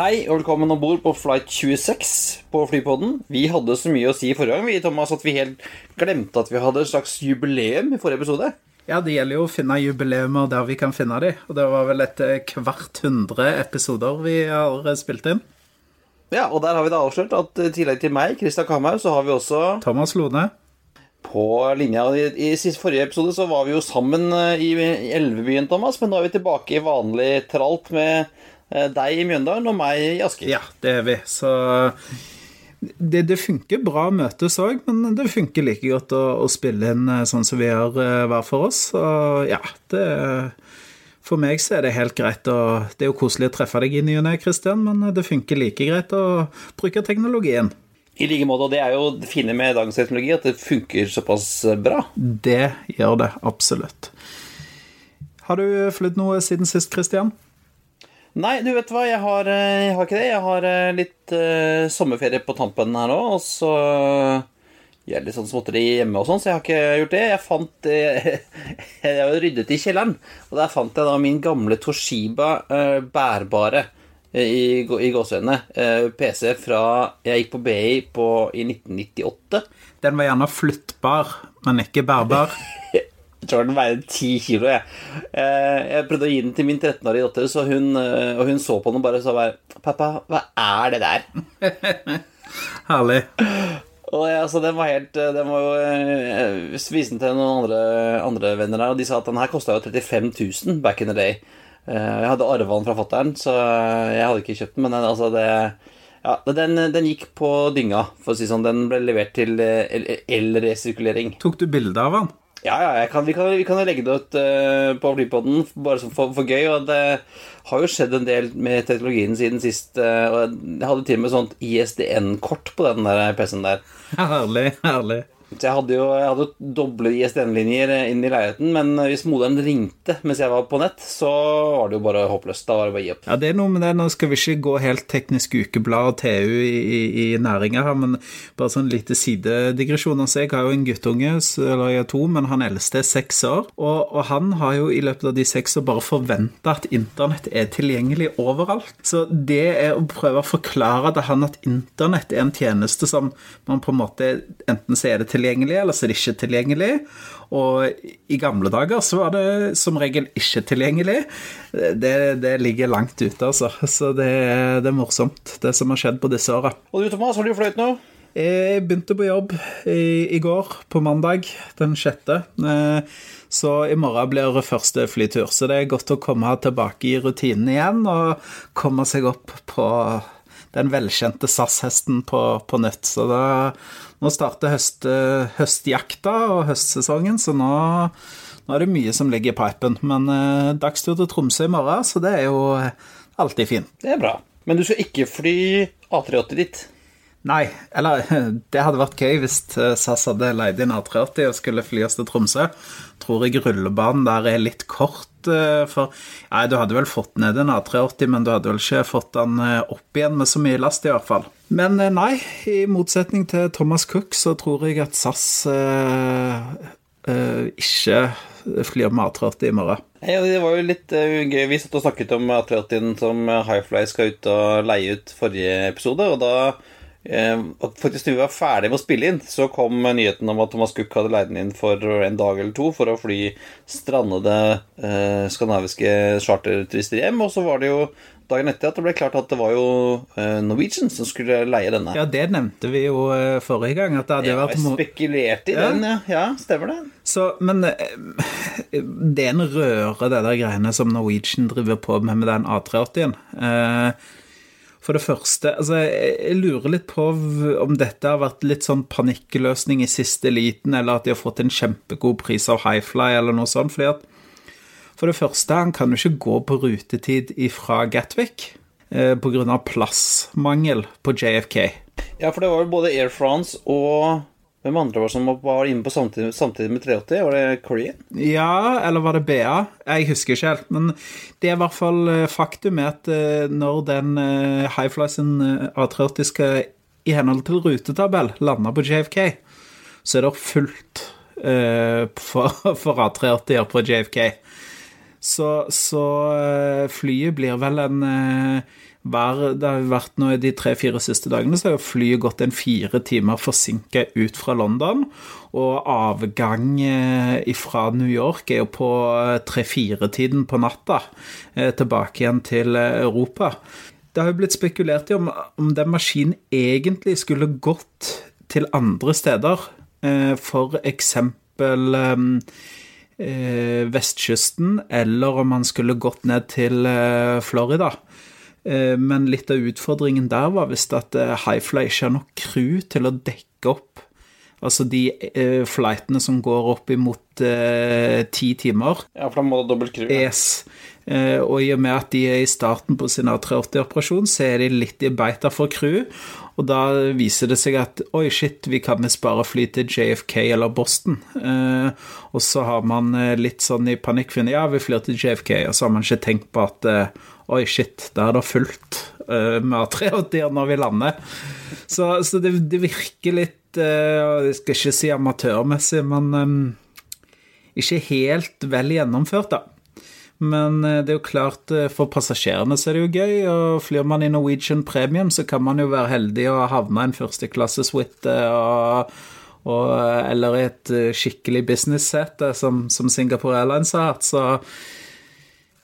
Hei og velkommen om bord på flight 26 på Flypodden. Vi hadde så mye å si forrige gang vi, Thomas, at vi helt glemte at vi hadde et slags jubileum i forrige episode. Ja, det gjelder jo å finne jubileumer der vi kan finne de. Og det var vel etter hvert hundre episoder vi har spilt inn. Ja, og der har vi da avslørt at i tillegg til meg, Christian Kamhaug, så har vi også Thomas Lone. på linja I, i siste forrige episode så var vi jo sammen eh, i, Elvebyen, Thomas, men nå er vi tilbake i vanlig tralt med eh, deg i Mjøndalen og meg i Asker. Ja, det er vi. Så det, det funker bra å møtes òg, men det funker like godt å, å spille inn eh, sånn som vi gjør eh, hver for oss. Og ja, det For meg så er det helt greit å Det er jo koselig å treffe deg i ny og ne, Christian, men det funker like greit å bruke teknologien. I like måte, og det er jo det fine med dagens teknologi, at det funker såpass bra. Det gjør det absolutt. Har du flydd noe siden sist, Christian? Nei, du vet hva, jeg har, eh, jeg har ikke det. Jeg har eh, litt uh, sommerferie på tampen her nå, og så er litt sånn småtteri hjemme og sånn, så jeg har ikke gjort det. Jeg fant Jeg, Jeg ryddet i kjelleren, og der fant jeg da min gamle Toshiba uh, bærbare i, i gåseøynene Uh, PC fra jeg gikk på BI på, i 1998. Den var gjerne flyttbar, men ikke bærbar. Den veide ti kilo. Jeg. Eh, jeg prøvde å gi den til min 13-årige datter, så hun, eh, og hun så på den og bare sa bare 'Pappa, hva er det der?' Herlig. Og jeg, altså, den var helt eh, Den var jo viste den til noen andre, andre venner der, og de sa at den her kosta jo 35 000 back in the day. Jeg hadde arva den fra fattern, så jeg hadde ikke kjøpt den, men den, altså det ja, den, den gikk på dynga, for å si sånn. Den ble levert til eh, el- el-resirkulering. Tok du bilde av den? Ja, ja, kan, vi, kan, jo legge det ut uh, på Flypodden bare for, for gøy. Og det har jo skjedd en del med teknologien siden sist. Uh, og jeg hadde til og med sånt ISDN-kort på den der PC-en der. Herlig, herlig. Så jeg hadde jo jeg hadde doble ISDN-linjer inn i leiligheten, men hvis moderen ringte mens jeg var på nett, så var det jo bare håpløst. Da var det bare å gi opp. Ja, det er noe med det. Nå skal vi ikke gå helt teknisk ukeblad og TU i, i, i næringa her, men bare sånn lite sidedigresjon. Altså, jeg har jo en guttunge, eller jeg har to, men han eldste er seks år. Og, og han har jo i løpet av de seks år bare forventa at internett er tilgjengelig overalt. Så det er å prøve å forklare til han at internett er en tjeneste som man på en måte Enten så er det tilgjengelig, eller så er det ikke tilgjengelig. Og i gamle dager så var det som regel ikke tilgjengelig. Det, det ligger langt ute, altså. Så det, det er morsomt, det som har skjedd på disse åra. Og du, Thomas, har du fløyt nå? Jeg begynte på jobb i, i går, på mandag den sjette. Eh, Så i morgen blir det første flytur. Så det er godt å komme tilbake i rutinen igjen og komme seg opp på den velkjente SAS-hesten på, på nytt. Så da, nå starter høst, høstjakta og høstsesongen, så nå, nå er det mye som ligger i pipen. Men eh, dagstur til Tromsø i morgen, så det er jo alltid fint. Det er bra. Men du skal ikke fly A380 dit? Nei, eller det hadde vært gøy hvis eh, SAS hadde leid inn A380 og skulle fly oss til Tromsø. Tror jeg rullebanen der er litt kort, eh, for Nei, du hadde vel fått ned en A380, men du hadde vel ikke fått den eh, opp igjen med så mye last, i hvert fall. Men nei, i motsetning til Thomas Cook, så tror jeg at SAS eh, eh, ikke flyr med A380 i morgen. Ja, det var jo litt gøy. Vi satt og snakket om A380-en som Highfly skal ut og leie ut forrige episode, og da og faktisk når vi var ferdig med å spille inn, så kom nyheten om at Thomas Cook hadde leid den inn for en dag eller to for å fly strandede eh, skandinaviske charterturister hjem, og så var det jo dagen etter at det ble klart at det var jo eh, Norwegian som skulle leie denne. Ja, det nevnte vi jo eh, forrige gang, at det hadde Ja, vært jeg spekulerte i Ja. den, ja. ja. Stemmer det. Så, men eh, det er en røre, det der greiene som Norwegian driver på med med den A380-en. Eh, For det første, altså, jeg lurer litt på om dette har vært litt sånn panikkløsning i siste liten, eller at de har fått en kjempegod pris av Highfly, eller noe sånt. fordi at For det første, han kan jo ikke gå på rutetid fra Gatwick eh, pga. plassmangel på JFK. Ja, for det var jo både Air France og hvem andre var som var inne på samtidig, samtidig med 380? Var det Korean? Ja, eller var det BA? Jeg husker ikke helt. Men det er i hvert fall eh, faktum at eh, når den Highflysen Highfly sin A380 skal i henhold til rutetabell lande på JFK, så er det fullt for, for A380-er på JFK. Så, så, flyet blir vel en hver, det har vært nå De tre-fire siste dagene så har flyet gått en fire timer forsinka ut fra London. Og avgang eh, fra New York er jo på eh, tre-fire-tiden på natta eh, tilbake igjen til Europa. Det har jo blitt spekulert i om, om den maskinen egentlig skulle gått til andre steder. For eksempel vestkysten, eller om han skulle gått ned til Florida. Eh, men litt av utfordringen der var visst at eh, Highfly ikke har nok crew til å dekke opp Altså de uh, flightene som går opp imot ti timer. Ja, for da må det dobbelt crew. Yes. Og i og med at de er i starten på sin A380-operasjon, så er de litt i beita for crew. Og da viser det seg at oi, shit, vi kan visst bare fly til JFK eller Boston. og så har man litt sånn i panikk funnet ja, vi flyr til JFK, og så har man ikke tenkt på at Oi, shit, det er da fullt uh, med A380 når vi lander. Så, så det, det, virker litt uh, Jeg skal ikke si amatørmessig, men um, ikke helt vel gjennomført, da. Men det er jo klart, for passasjerene så er det jo gøy. Og flyr man i Norwegian Premium, så kan man jo være heldig og havne en førsteklassesuite og, eller i et skikkelig business-sete, som, som Singapore Airlines har hatt. Så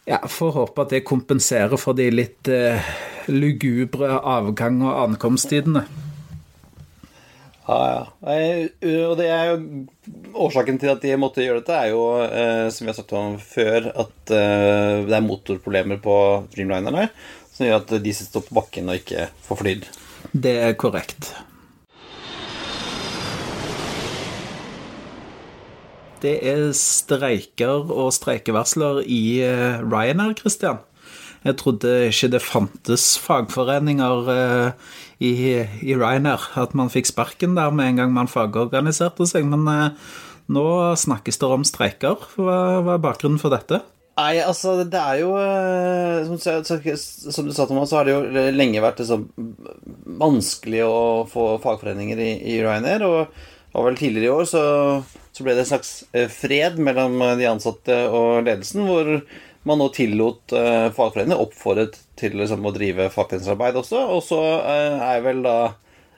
ja, Får håpe at det kompenserer for de litt eh, lugubre avgang- og ankomsttidene. Ja, ja. Og det er jo Årsaken til at de måtte gjøre dette, er jo, eh, som vi har sagt om før, at eh, det er motorproblemer på Dreamlinerne som gjør at de sitter på bakken og ikke får flydd. Det er korrekt. Det er streiker og streikevarsler i eh, Ryanair, Christian. Jeg trodde ikke det fantes fagforeninger eh, i, i Ryanair. At man fikk sparken der med en gang man fagorganiserte seg. Men eh, nå snakkes det om streiker. Hva, hva er bakgrunnen for dette? Nei, altså, det er jo Som, du sa, Thomas, så har det jo lenge vært liksom, vanskelig å få fagforeninger i, i Ryanair. Og, og vel tidligere i år så så ble det en slags eh, fred mellom eh, de ansatte og ledelsen, hvor man nå tillot uh, fagforeningene oppfordret til liksom, å drive fagforeningsarbeid også. Og så uh, er vel da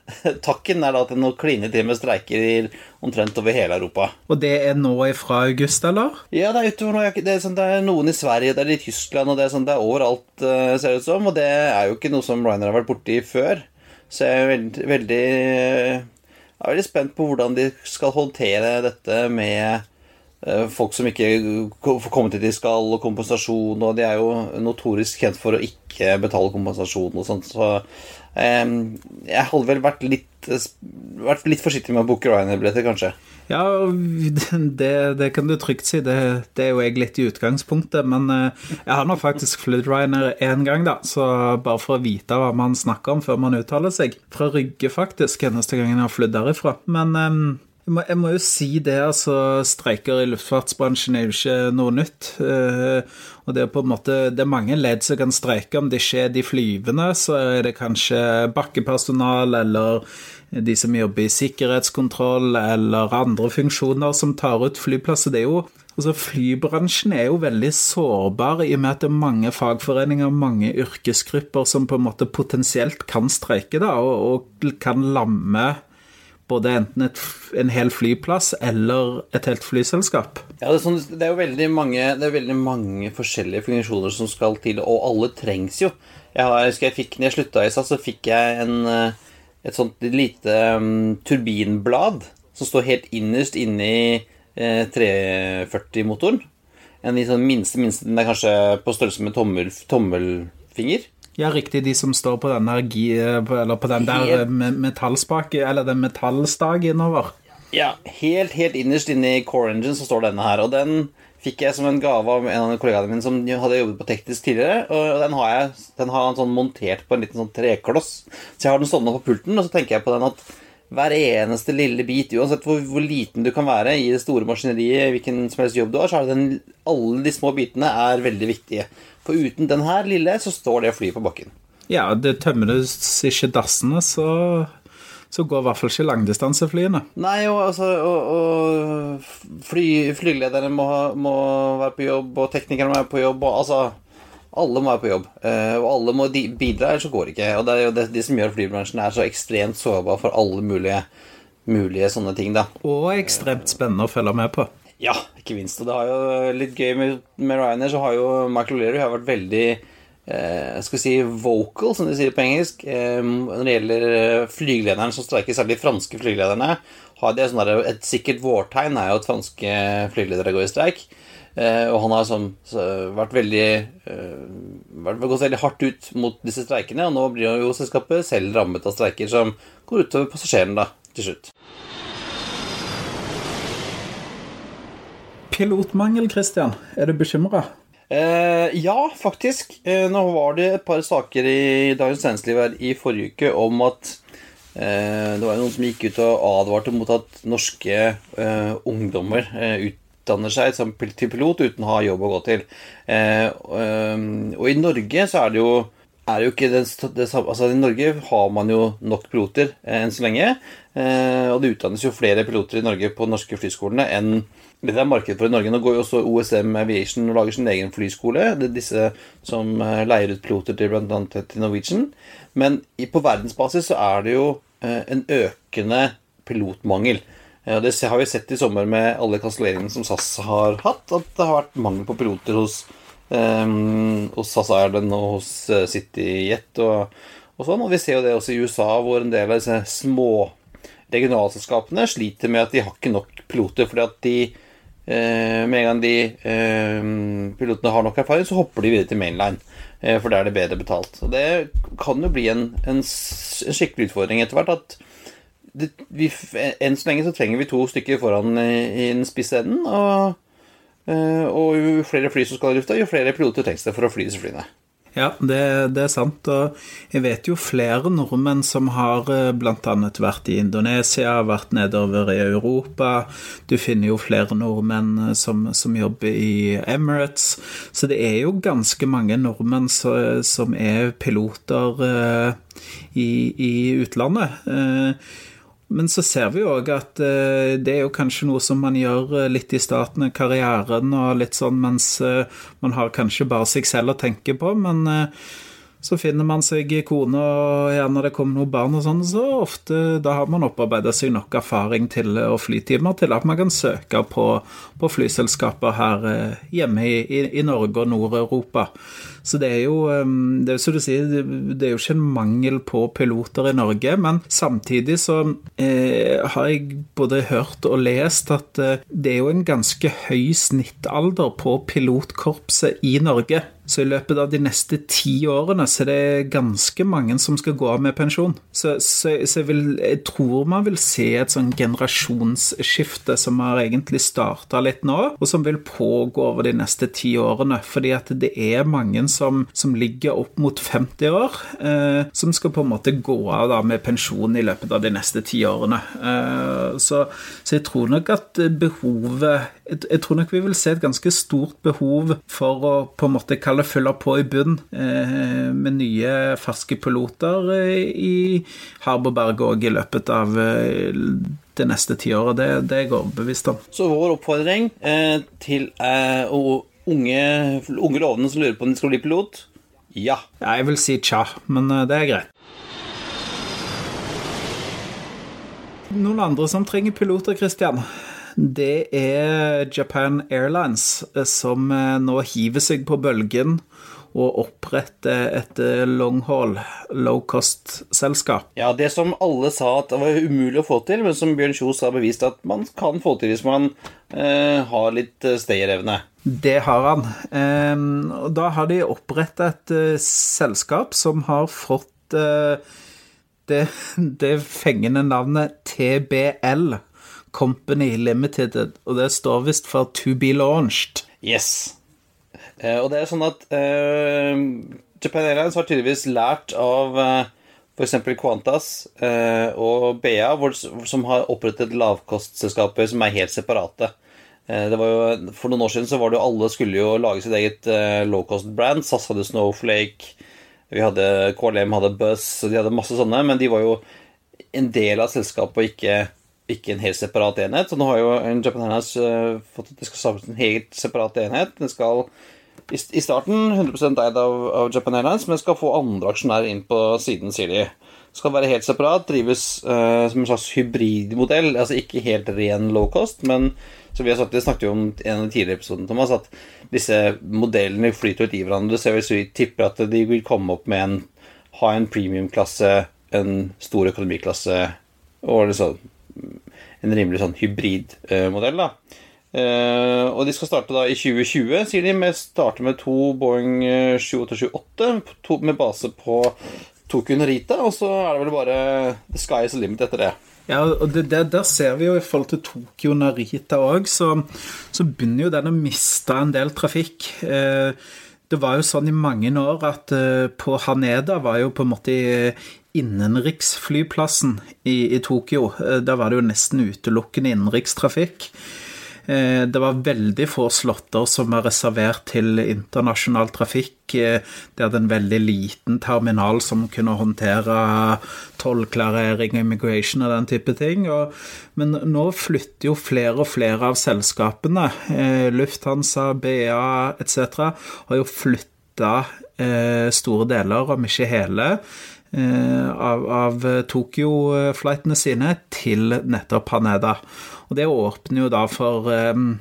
Takken er da at det nå kliner til med streiker omtrent over hele Europa. Og det er nå fra august, eller? Ja, det er utover nå. Det er, sånn, det er noen i Sverige, det er i Tyskland, og det er, sånn, det er overalt, uh, ser det ut som. Og det er jo ikke noe som Ryanair har vært borti før. Så jeg er veldig, veldig jeg er veldig spent på hvordan de skal håndtere dette med eh, folk som ikke får komme til de skal, og kompensasjon, og de er jo notorisk kjent for å ikke betale kompensasjon og sånt, så jeg hadde vel vært litt, vært litt forsiktig med å booke Ryanair-billetter, kanskje. Ja, det, det, kan du trygt si. Det, det, er jo jeg litt i utgangspunktet. Men eh, jeg har nå faktisk flydd Ryanair én gang, da. Så bare for å vite hva man snakker om før man uttaler seg. Fra Rygge, faktisk, eneste gangen jeg har flydd derifra. Men um, jeg, må, jeg må, jo si det, altså. Streiker i luftfartsbransjen er jo ikke noe nytt. Uh, og det er på en måte Det er mange ledd som kan streike. Om det ikke er de flyvende, så er det kanskje bakkepersonal eller de som jobber i sikkerhetskontroll eller andre funksjoner som tar ut flyplasser. Det er jo Altså, Flybransjen er jo veldig sårbar i og med at det er mange fagforeninger, mange yrkesgrupper som på en måte potensielt kan streike da, og, og kan lamme både enten et, en hel flyplass eller et helt flyselskap. Ja, det er, sånn, det er jo veldig mange, veldig mange forskjellige funksjoner som skal til, og alle trengs jo. Jeg, husker jeg fikk, når jeg slutta i SAS, så fikk jeg en uh, et sånt lite um, turbinblad som står helt innerst inni eh, 340-motoren. En sånn minste, minste Den er kanskje på størrelse med tommel, tommelfinger. Ja, riktig. De som står på den, eller på den der metallspaken, eller den metallstag innover. Ja, helt, helt innerst inne i Core Engine så står denne her. Og den fikk jeg som en gave av en av kollegaene mine som hadde jobbet på teknisk tidligere. Og den har jeg den har han sånn montert på en liten sånn trekloss. Så jeg har den stående på pulten, og så tenker jeg på den at hver eneste lille bit, uansett hvor, hvor, liten du kan være i det store maskineriet, hvilken som helst jobb du har, så er det den, alle de små bitene er veldig viktige. For uten den her lille, så står det flyet på bakken. Ja, det tømmes ikke dassene, så så går i hvert fall ikke langdistanseflyene. Nei, og, altså, og, og fly, flylederne må, må, være på jobb, og teknikerne må være på jobb. Og, altså, alle må være på jobb, eh, og alle må bidra, ellers så går det ikke. Og det er jo det, de som gjør flybransjen er så ekstremt sårbar for alle mulige, mulige sånne ting, da. Og ekstremt spennende å følge med på. Ja, ikke minst. Og det har jo litt gøy med, med Ryanair, så har jo Michael O'Leary vært veldig eh, skal si vocal, som de sier på engelsk, eh, når det gjelder eh, flygelederen som streiker, særlig de franske flygelederne. Har de sånn der, et sikkert vårtegn er jo at franske flygeledere går i streik. Eh, og han har sånn, så, vært veldig eh, vært, gått veldig hardt ut mot disse streikene, og nå blir jo selskapet selv rammet av streiker som går utover passasjerene, da, til slutt. Pilotmangel, Christian. Er du bekymra? Eh, ja, faktisk. Eh, nå var det et par saker i Dagens Næringsliv her i forrige uke om at eh, det var noen som gikk ut og advarte mot at norske eh, ungdommer eh, utdanner seg til pilot uten å ha jobb å gå til. Eh, og i Norge så er det jo er jo ikke det, det, altså I Norge har man jo nok piloter enn så lenge. og det utdannes jo flere piloter i Norge på norske flyskolene enn det er marked for i Norge. Nå går jo også OSM Aviation og lager sin egen flyskole. Det er disse som eh, leier ut piloter til bl.a. Norwegian. Men på verdensbasis så er det jo eh, en økende pilotmangel. Det har vi sett i sommer med alle kanselleringene som SAS har hatt, at det har vært mangel på piloter hos, um, hos SAS Ireland og hos CityJet og, og sånn. Og vi ser jo det også i USA, hvor en del av disse små regionalselskapene sliter med at de har ikke nok piloter, fordi at de Eh, med en gang de eh, pilotene har nok erfaring, så hopper de videre til mainline. Eh, for der er det bedre betalt. Og det kan jo bli en, en skikkelig utfordring etter hvert. at det, vi, Enn så lenge så trenger vi to stykker foran i, i den spisse enden. Og, og jo flere fly som skal i lufta, jo flere piloter trengs det for å fly disse flyene. Ja, det, det, er sant. Og jeg vet jo flere nordmenn som har eh, bl.a. vært i Indonesia, vært nedover i Europa. Du finner jo flere nordmenn eh, som, som jobber i Emirates. Så det er jo ganske mange nordmenn som er piloter uh, i, i utlandet. Men så ser vi òg at eh, det er jo kanskje noe som man gjør eh, litt i starten av karrieren, og litt sånn mens eh, man har kanskje bare seg selv å tenke på, men så finner man seg kone, og gjerne det kommer noen barn og sånn, så ofte da har man opparbeida seg nok erfaring til, og flytimer til at man kan søke på, på flyselskaper her hjemme i, i, i Norge og Nord-Europa. Så det er jo um, det er, som du sier, det er jo ikke en mangel på piloter i Norge, men samtidig så eh, har jeg både hørt og lest at eh, det er jo en ganske høy snittalder på pilotkorpset i Norge. Så i løpet av de neste ti årene så er det ganske mange som skal gå av med pensjon. Så, så, så jeg, vil, jeg, tror man vil se et sånn generasjonsskifte som har egentlig starta litt nå, og som vil pågå over de neste ti årene. Fordi at det er mange som, som ligger opp mot 50 år, eh, som skal på en måte gå av da, med pensjon i løpet av de neste ti årene. Eh, så, så, jeg tror nok at behovet jeg, tror nok vi vil se et ganske stort behov for å på en måte kalle følge på i bunn eh, med nye, ferske piloter eh, i Harboberg òg i løpet av eh, det neste tiåret. Det, det er jeg overbevist om. Så vår oppfordring eh, til eh, unge, unge lovende som lurer på om de skal bli pilot ja. ja. Jeg vil si tja, men det er greit. Noen andre som trenger piloter, Christian? Det er Japan Airlines, eh, som eh, nå hiver seg på bølgen og opprette et longhall, longhaul, low cost-selskap. Ja, det som alle sa at det var umulig å få til, men som Bjørn Kjos har bevist at man kan få til hvis man eh, har litt eh, stayerevne. Det har han. Eh, og da har de oppretta et eh, selskap som har fått det, det fengende navnet TBL, Company Limited, og det står visst for To Be Launched. Yes. Uh, og det er sånn at Japan Airlines har tydeligvis lært av uh, f.eks. Qantas og BA, hvor, som har opprettet lavkostselskaper som er helt separate. Eh, jo, For noen år siden så var det jo alle skulle jo lage sitt eget uh, low cost-brand. SAS hadde Snowflake, vi hadde KLM hadde Buzz, de hadde masse sånne. Men de var jo en del av selskapet og ikke, ikke en helt separat enhet. Så nå har jo Japan Airlines uh, fått at det skal samles en helt separat enhet. Den skal i, starten 100 eid av, av, Japan Airlines, men skal få andre aksjonærer inn på siden, sier de. Skal være helt separat, drives uh, som en slags hybridmodell. Altså ikke helt ren low cost, men så vi har sagt, Det snakket jo om i en av de tidligere episodene, Thomas, at disse modellene flyter ut i hverandre. Så jeg vil tipper at de vil komme opp med en ha en premiumklasse, en stor økonomiklasse og liksom en rimelig sånn hybridmodell. da. Uh, og de skal starte da i 2020, sier de, med starter med to Boeing 7828 med base på Tokyo Narita. Og så er det vel bare the sky is the limit etter det. Ja, og det, det, Der ser vi jo i forhold til Tokyo Narita òg, så, så, begynner jo den å miste en del trafikk. Eh, det var jo sånn i mange år at eh, på Haneda var jo på en måte innenriksflyplassen i, i Tokyo. Da der var det jo nesten utelukkende innenrikstrafikk. Eh, det var veldig få slåtter som var reservert til internasjonal trafikk. De det hadde en veldig liten terminal som kunne håndtere tollklarering, immigration og den type ting. men nå flytter jo flere og flere av selskapene, eh, Lufthansa, BA etc., har jo flytta store deler, om ikke hele, av, av Tokyo-flightene sine til nettopp Haneda. Og det åpner jo da for um,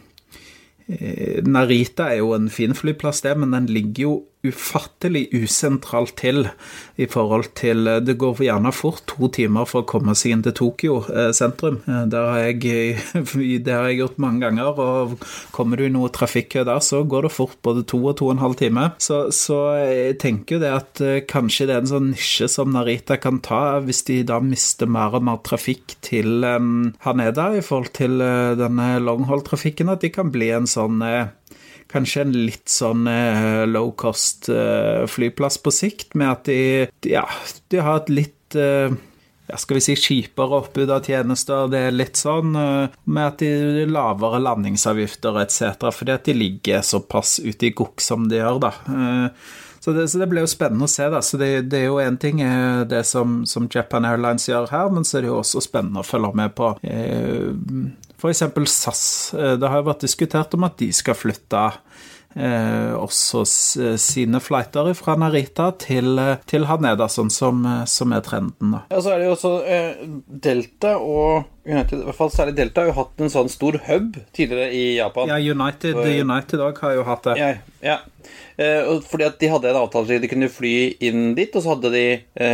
Narita er jo en fin flyplass, det, men den ligger jo ufattelig usentralt til i forhold til Det går gjerne fort to timer for å komme seg inn til Tokyo eh, sentrum. Eh, det har, jeg, det har jeg gjort mange ganger, og kommer du i noe trafikkø der, så går det fort både to og to og en halv time. Så, så jeg tenker jo det at eh, kanskje det er en sånn nisje som Narita kan ta, hvis de da mister mer og mer trafikk til um, Haneda i forhold til uh, denne longhold-trafikken, at de kan bli en sånn uh, kanskje en litt sånn eh, low cost eh, flyplass på sikt, med at de, ja, de har et litt eh, ja, skal vi si kjipere oppbud av tjenester. Det er litt sånn med at de lavere landingsavgifter etc. Fordi at de ligger såpass ute i gokk som de gjør, da. Så det, så det blir jo spennende å se. da, så Det, det er jo én ting det som, som, Japan Airlines gjør her, men så er det jo også spennende å følge med på F.eks. SAS. Eh, det har vært diskutert om at de skal flytte eh, også sine flighter fra Narita til, eh, til Haneda, sånn som, eh, som, er trenden. da. Ja, så er det jo også eh, Delta og United, i hvert fall særlig Delta, har jo hatt en sånn stor hub tidligere i Japan. Ja, United òg United har jo hatt det. Ja, ja. Eh, fordi at de hadde en avtale de kunne fly inn dit, og så hadde de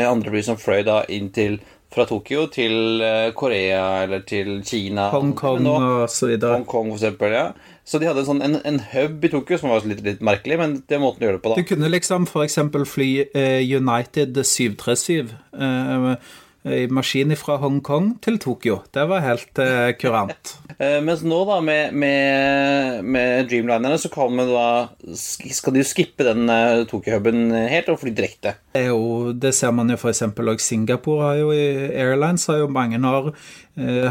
andre fly som fløy da inn til fra Tokyo til eh, Korea eller til Kina. Hongkong og så videre. Hongkong, for eksempel, ja. Så de hadde en, sånn, en, en hub i Tokyo som var litt, litt, merkelig, men det er måten å gjøre det på, da. Du kunne liksom f.eks. fly uh, United 737. Uh, maskin fra Hongkong til Tokyo. Det var helt uh, kurant. uh, mens nå, da, med, med, med Dreamlinerne, så kan man da Skal de jo skippe den uh, Tokyo-huben helt og fly direkte. Det, jo, det ser man jo f.eks. òg Singapore har jo Airlines har jo mange år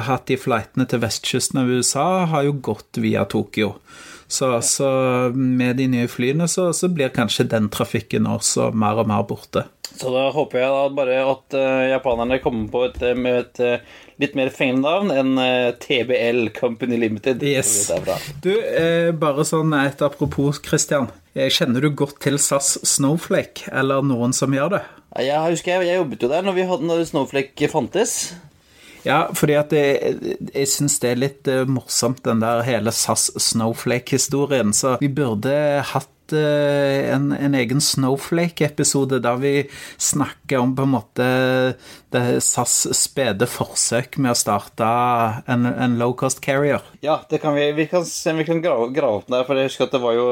hatt de flightene til vestkysten av USA, har jo gått via Tokyo. Så, så med de nye flyene så, så blir kanskje den trafikken også mer og mer borte. Så da håper jeg da bare at uh, japanerne kommer på et, eh, med et uh, litt mer fengende navn enn uh, TBL Company Limited. Yes. Du, bare sånn et apropos, Christian. Kjenner du godt til SAS Snowflake, eller noen som gjør det? Jeg husker jeg, jeg jobbet jo der når, vi hadde, når Snowflake fantes. Ja, fordi at jeg, jeg syns det er litt morsomt, den der hele SAS Snowflake-historien. Så vi burde hatt eh, en, en egen Snowflake-episode der vi snakker om på en måte det SAS spede forsøk med å starte en, en low cost carrier. Ja, det kan vi, vi kan se om vi kan grave, grave opp der, for jeg husker at det var jo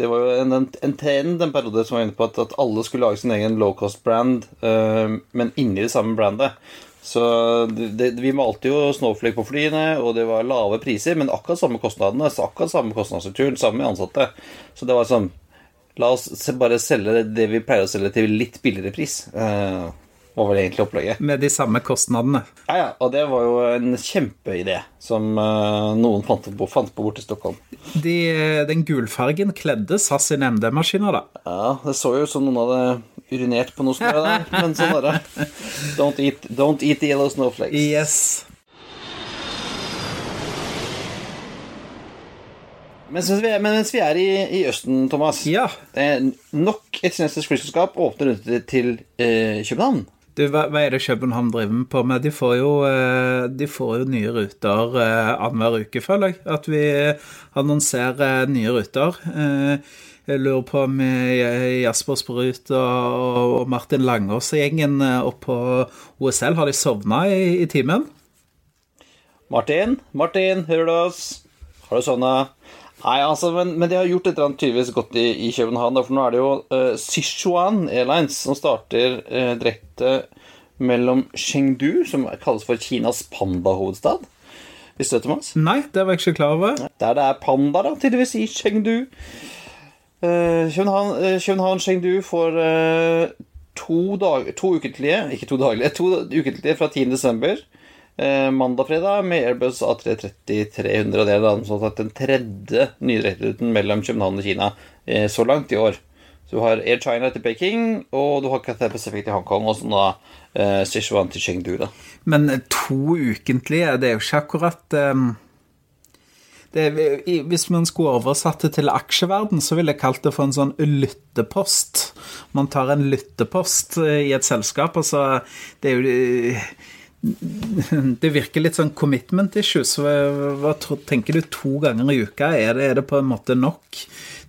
det, var jo en, en trend en periode som var inne på at, at alle skulle lage sin egen low cost-brand, uh, men inni det samme brandet. Så det, vi malte jo Snowflake på flyene, og det var lave priser, men akkurat samme kostnadene. Akkurat samme kostnadsstrukturen, samme ansatte. Så det var sånn La oss bare selge det vi pleier å selge til litt billigere pris. Uh, var vel egentlig opplegget. Med de samme kostnadene. Ja, ja. Og det var jo en kjempeidé som uh, noen fant på, fant på borte i Stockholm. De, den gulfargen kledde SAS sine MD-maskiner, da. Ja, det så jo ut som noen hadde urinert på noe snø der, men sånn er det. Don't eat, don't eat the yellow snowflakes. Yes. Mens vi, er, mens vi er i, i, Østen, Thomas ja. Nok et kinesisk flyselskap åpner rundt til eh, København. Du, hva, hva, er det København driver på med? De får jo, eh, de får jo nye ruter eh, annenhver uke, føler jeg. At vi annonserer nye ruter. Eh, jeg lurer på om Jasper Sprut og Martin Langås og gjengen oppe på OSL, har de sovna i, i timen? Martin, Martin, hører du oss? Har du sovna? Nei, altså, men, men, de har gjort et eller annet tydeligvis godt i, i København. For nå er det jo uh, Sichuan Airlines som starter uh, direkte mellom Chengdu, som kalles for Kinas pandahovedstad. Visste du det, Thomas? Nei, det var jeg ikke klar over. Der det er panda, da, tydeligvis, i Chengdu. Uh, København, København Chengdu får to, dag, to ukentlige Ikke to daglige, to ukentlige fra 10. eh, mandag-fredag med Airbus A330-300. Det er da sånn den tredje nye direkteruten mellom København og Kina eh, så langt i år. Så du har Air China til Peking, og du har Cathay Pacific til Hongkong, og sånn da eh, Sichuan til Chengdu. da. Men to ukentlige, det er jo ikke akkurat um er, hvis man skulle oversatt det til aksjeverden, så ville jeg kalt det for en sånn lyttepost. Man tar en lyttepost eh, i et selskap. altså Det er jo det virker litt sånn commitment issues. Hva, tenker du to ganger i uka? Er det, er det, på en måte nok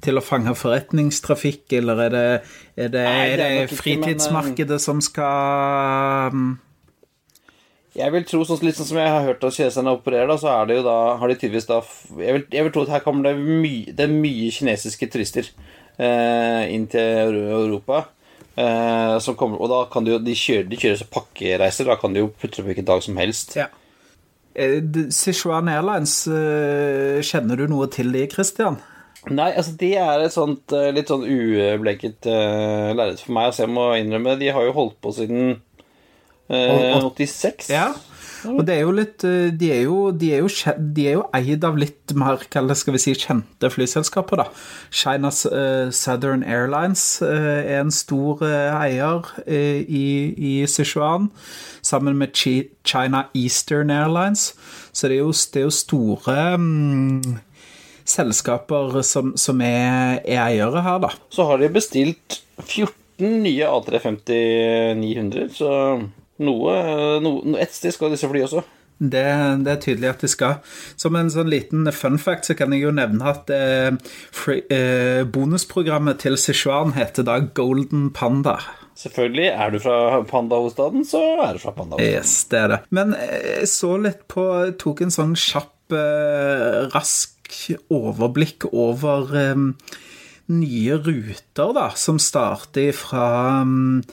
til å fange forretningstrafikk, eller er det, er det, Nei, det er fritidsmarkedet men, som skal um... Jeg vil tro, sånn, litt sånn som jeg har hørt at kineserne opererer, da, så er det jo da, har de tydeligvis da Jeg vil, jeg vil tro at her kommer det mye, det er mye kinesiske turister eh, inn til Europa. Eh, kommer, og da kan du, de, kjører, de kjører så pakkereiser. Da kan du jo putte på hvilken dag som helst. Ja. Eh, Sichuan Airlines, eh, kjenner du noe til de, Christian? Nei, altså de er et sånt eh, litt sånn ubleket uh, lerret for meg. Altså jeg må innrømme, de har jo holdt på siden uh, 86. Ja. Og det er jo litt eh, De er jo, de er jo, de er jo eid av litt mer hva skal vi si, kjente flyselskaper, da. China uh, Southern Airlines uh, er en stor uh, eier i, i Sichuan, sammen med China Eastern Airlines. Så det er jo, det er jo store um, selskaper som, som er, er, eiere her, da. Så har de bestilt 14 nye A350-900, så noe, noe, Et sted skal disse fly også. Det, det, er tydelig at de skal. Som en sånn liten fun fact så kan jeg jo nevne at eh, free, eh, bonusprogrammet til Sichuan heter da Golden Panda. Selvfølgelig. Er du fra pandahovedstaden, så er du fra pandahovedstaden. Yes, det er det. Men eh, jeg så litt på Tok en sånn kjapp, eh, rask overblikk over eh, nye ruter, da, som starter fra um,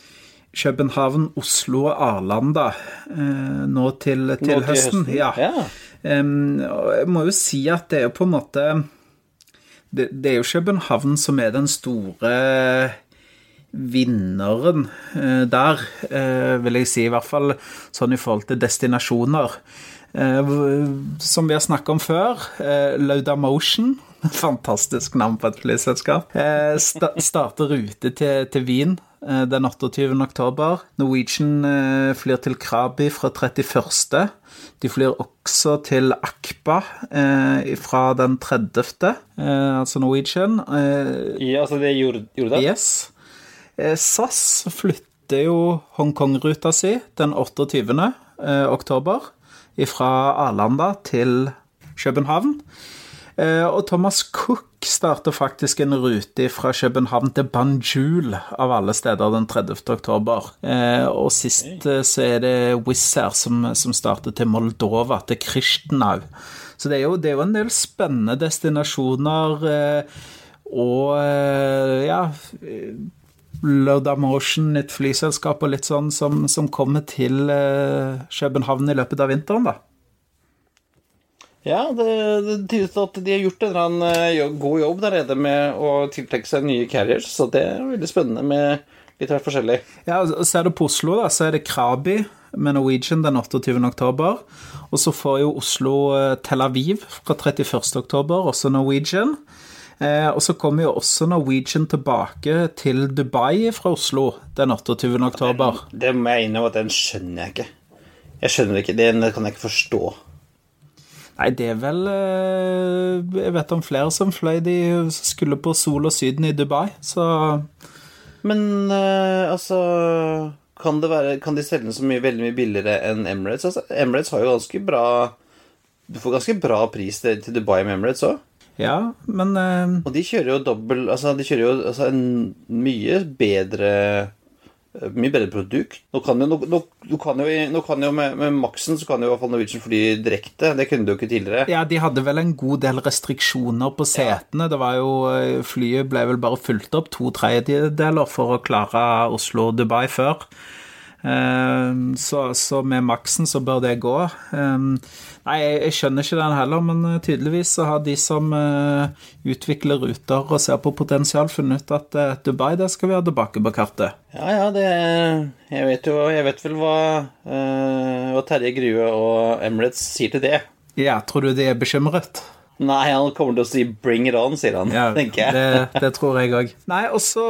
København, Oslo og Arlanda eh, nå til, til nå høsten. høsten. Ja. ja. Um, jeg må jo si at det er på en måte det, det, er jo København som er den store vinneren eh, der, eh, vil jeg si. I hvert fall sånn i forhold til destinasjoner. Eh, som vi har snakket om før, eh, Laudamotion Fantastisk navn på et flyselskap. Eh, sta starter rute til, til Wien Eh, den 28. oktober. Norwegian eh, flyr til Krabi fra 31. De flyr også til Akba eh, fra den 30., altså Norwegian. ja, altså det gjorde, gjorde det? Yes. SAS flytter jo Hongkong-ruta si den 28. oktober fra Arlanda til København. Og Thomas Cook starter faktisk en rute fra København til Banjul, av alle steder, den 30. oktober. Eh, og sist eh, så er det Wizz Air som, som starter til Moldova, til Kristnau. Så det er jo, det er jo en del spennende destinasjoner. Eh, og ja Motion, et flyselskap og litt sånn som, som kommer til København i løpet av vinteren, da. Ja, det, det tyder på at de har gjort en eller annen uh, god jobb der nede med å tiltrekke seg nye carriers, så det er veldig spennende med litt hvert forskjellig. Ja, Ser du på Oslo, da, så er det Krabi med Norwegian den 28. oktober. Og så får jo Oslo uh, Tel Aviv fra 31. oktober, også Norwegian. Eh, og så kommer jo også Norwegian tilbake til Dubai fra Oslo den 28. oktober. Det, det må jeg innrømme at den skjønner jeg ikke. Jeg skjønner ikke, Den kan jeg ikke forstå. Nei, det er vel eh, Jeg vet om flere som fløy de skulle på Sol og Syden i Dubai, så Men uh, altså kan, det være, kan de selge den så mye, veldig mye billigere enn Emirates? Altså, Emirates har jo ganske bra Du får ganske bra pris til, til Dubai med Emirates òg. Ja, men uh... Og de kjører jo dobbel Altså, de kjører jo altså, en mye bedre mye bedre produkt. Nå kan jo, nå, nå kan jo, nå kan jo med, med Maxen så kan jo i hvert fall Norwegian fly direkte. Det kunne du jo ikke tidligere. Ja, de hadde vel en god del restriksjoner på setene. Ja. Det var jo eh, Flyet ble vel bare fulgt opp to tredjedeler for å klare Oslo-Dubai før. Ehm, så, så, med maksen så bør det gå. Nei, jeg skjønner ikke den heller, men eh, tydeligvis så har de som eh, utvikler ruter og ser på potensial, funnet ut at eh, Dubai det skal vi ha tilbake på kartet. Ja, ja, det Jeg vet jo Jeg vet vel hva, hva Terje Grue og Emirates sier til det. Ja, tror du de er bekymret? Nei, han kommer til å si 'bring it on', sier han. Ja, tenker jeg. det, det, tror jeg òg. Nei, og så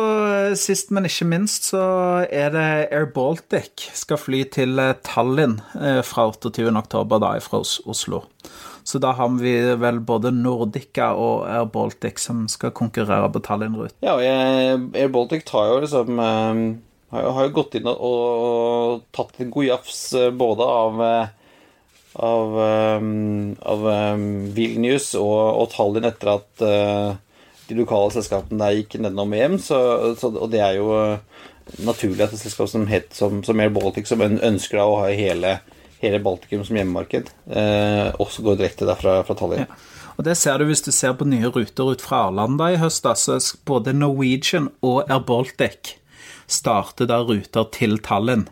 eh, sist, men ikke minst, så er det Air Baltic skal fly til eh, Tallinn eh, fra 28. oktober, da, fra Oslo. Så da har vi vel både Nordica og Air Baltic som skal konkurrere på Tallinn-ruten. Ja, og Air Baltic tar jo liksom har jo gått inn og tatt en god jafs både av av, um, av um, Vilnius og, og, Tallinn etter at uh, de lokale selskapene der gikk nedom EM. Så, så, og det er jo naturlig at et selskap som, het, som, som Air Baltic, som ønsker å ha hele, hele Baltikum som hjemmemarked, uh, også går direkte derfra fra Tallinn. Ja. Og Det ser du hvis du ser på nye ruter ut fra Arlanda i høst. Altså både Norwegian og Air Baltic starter da ruter til Tallinn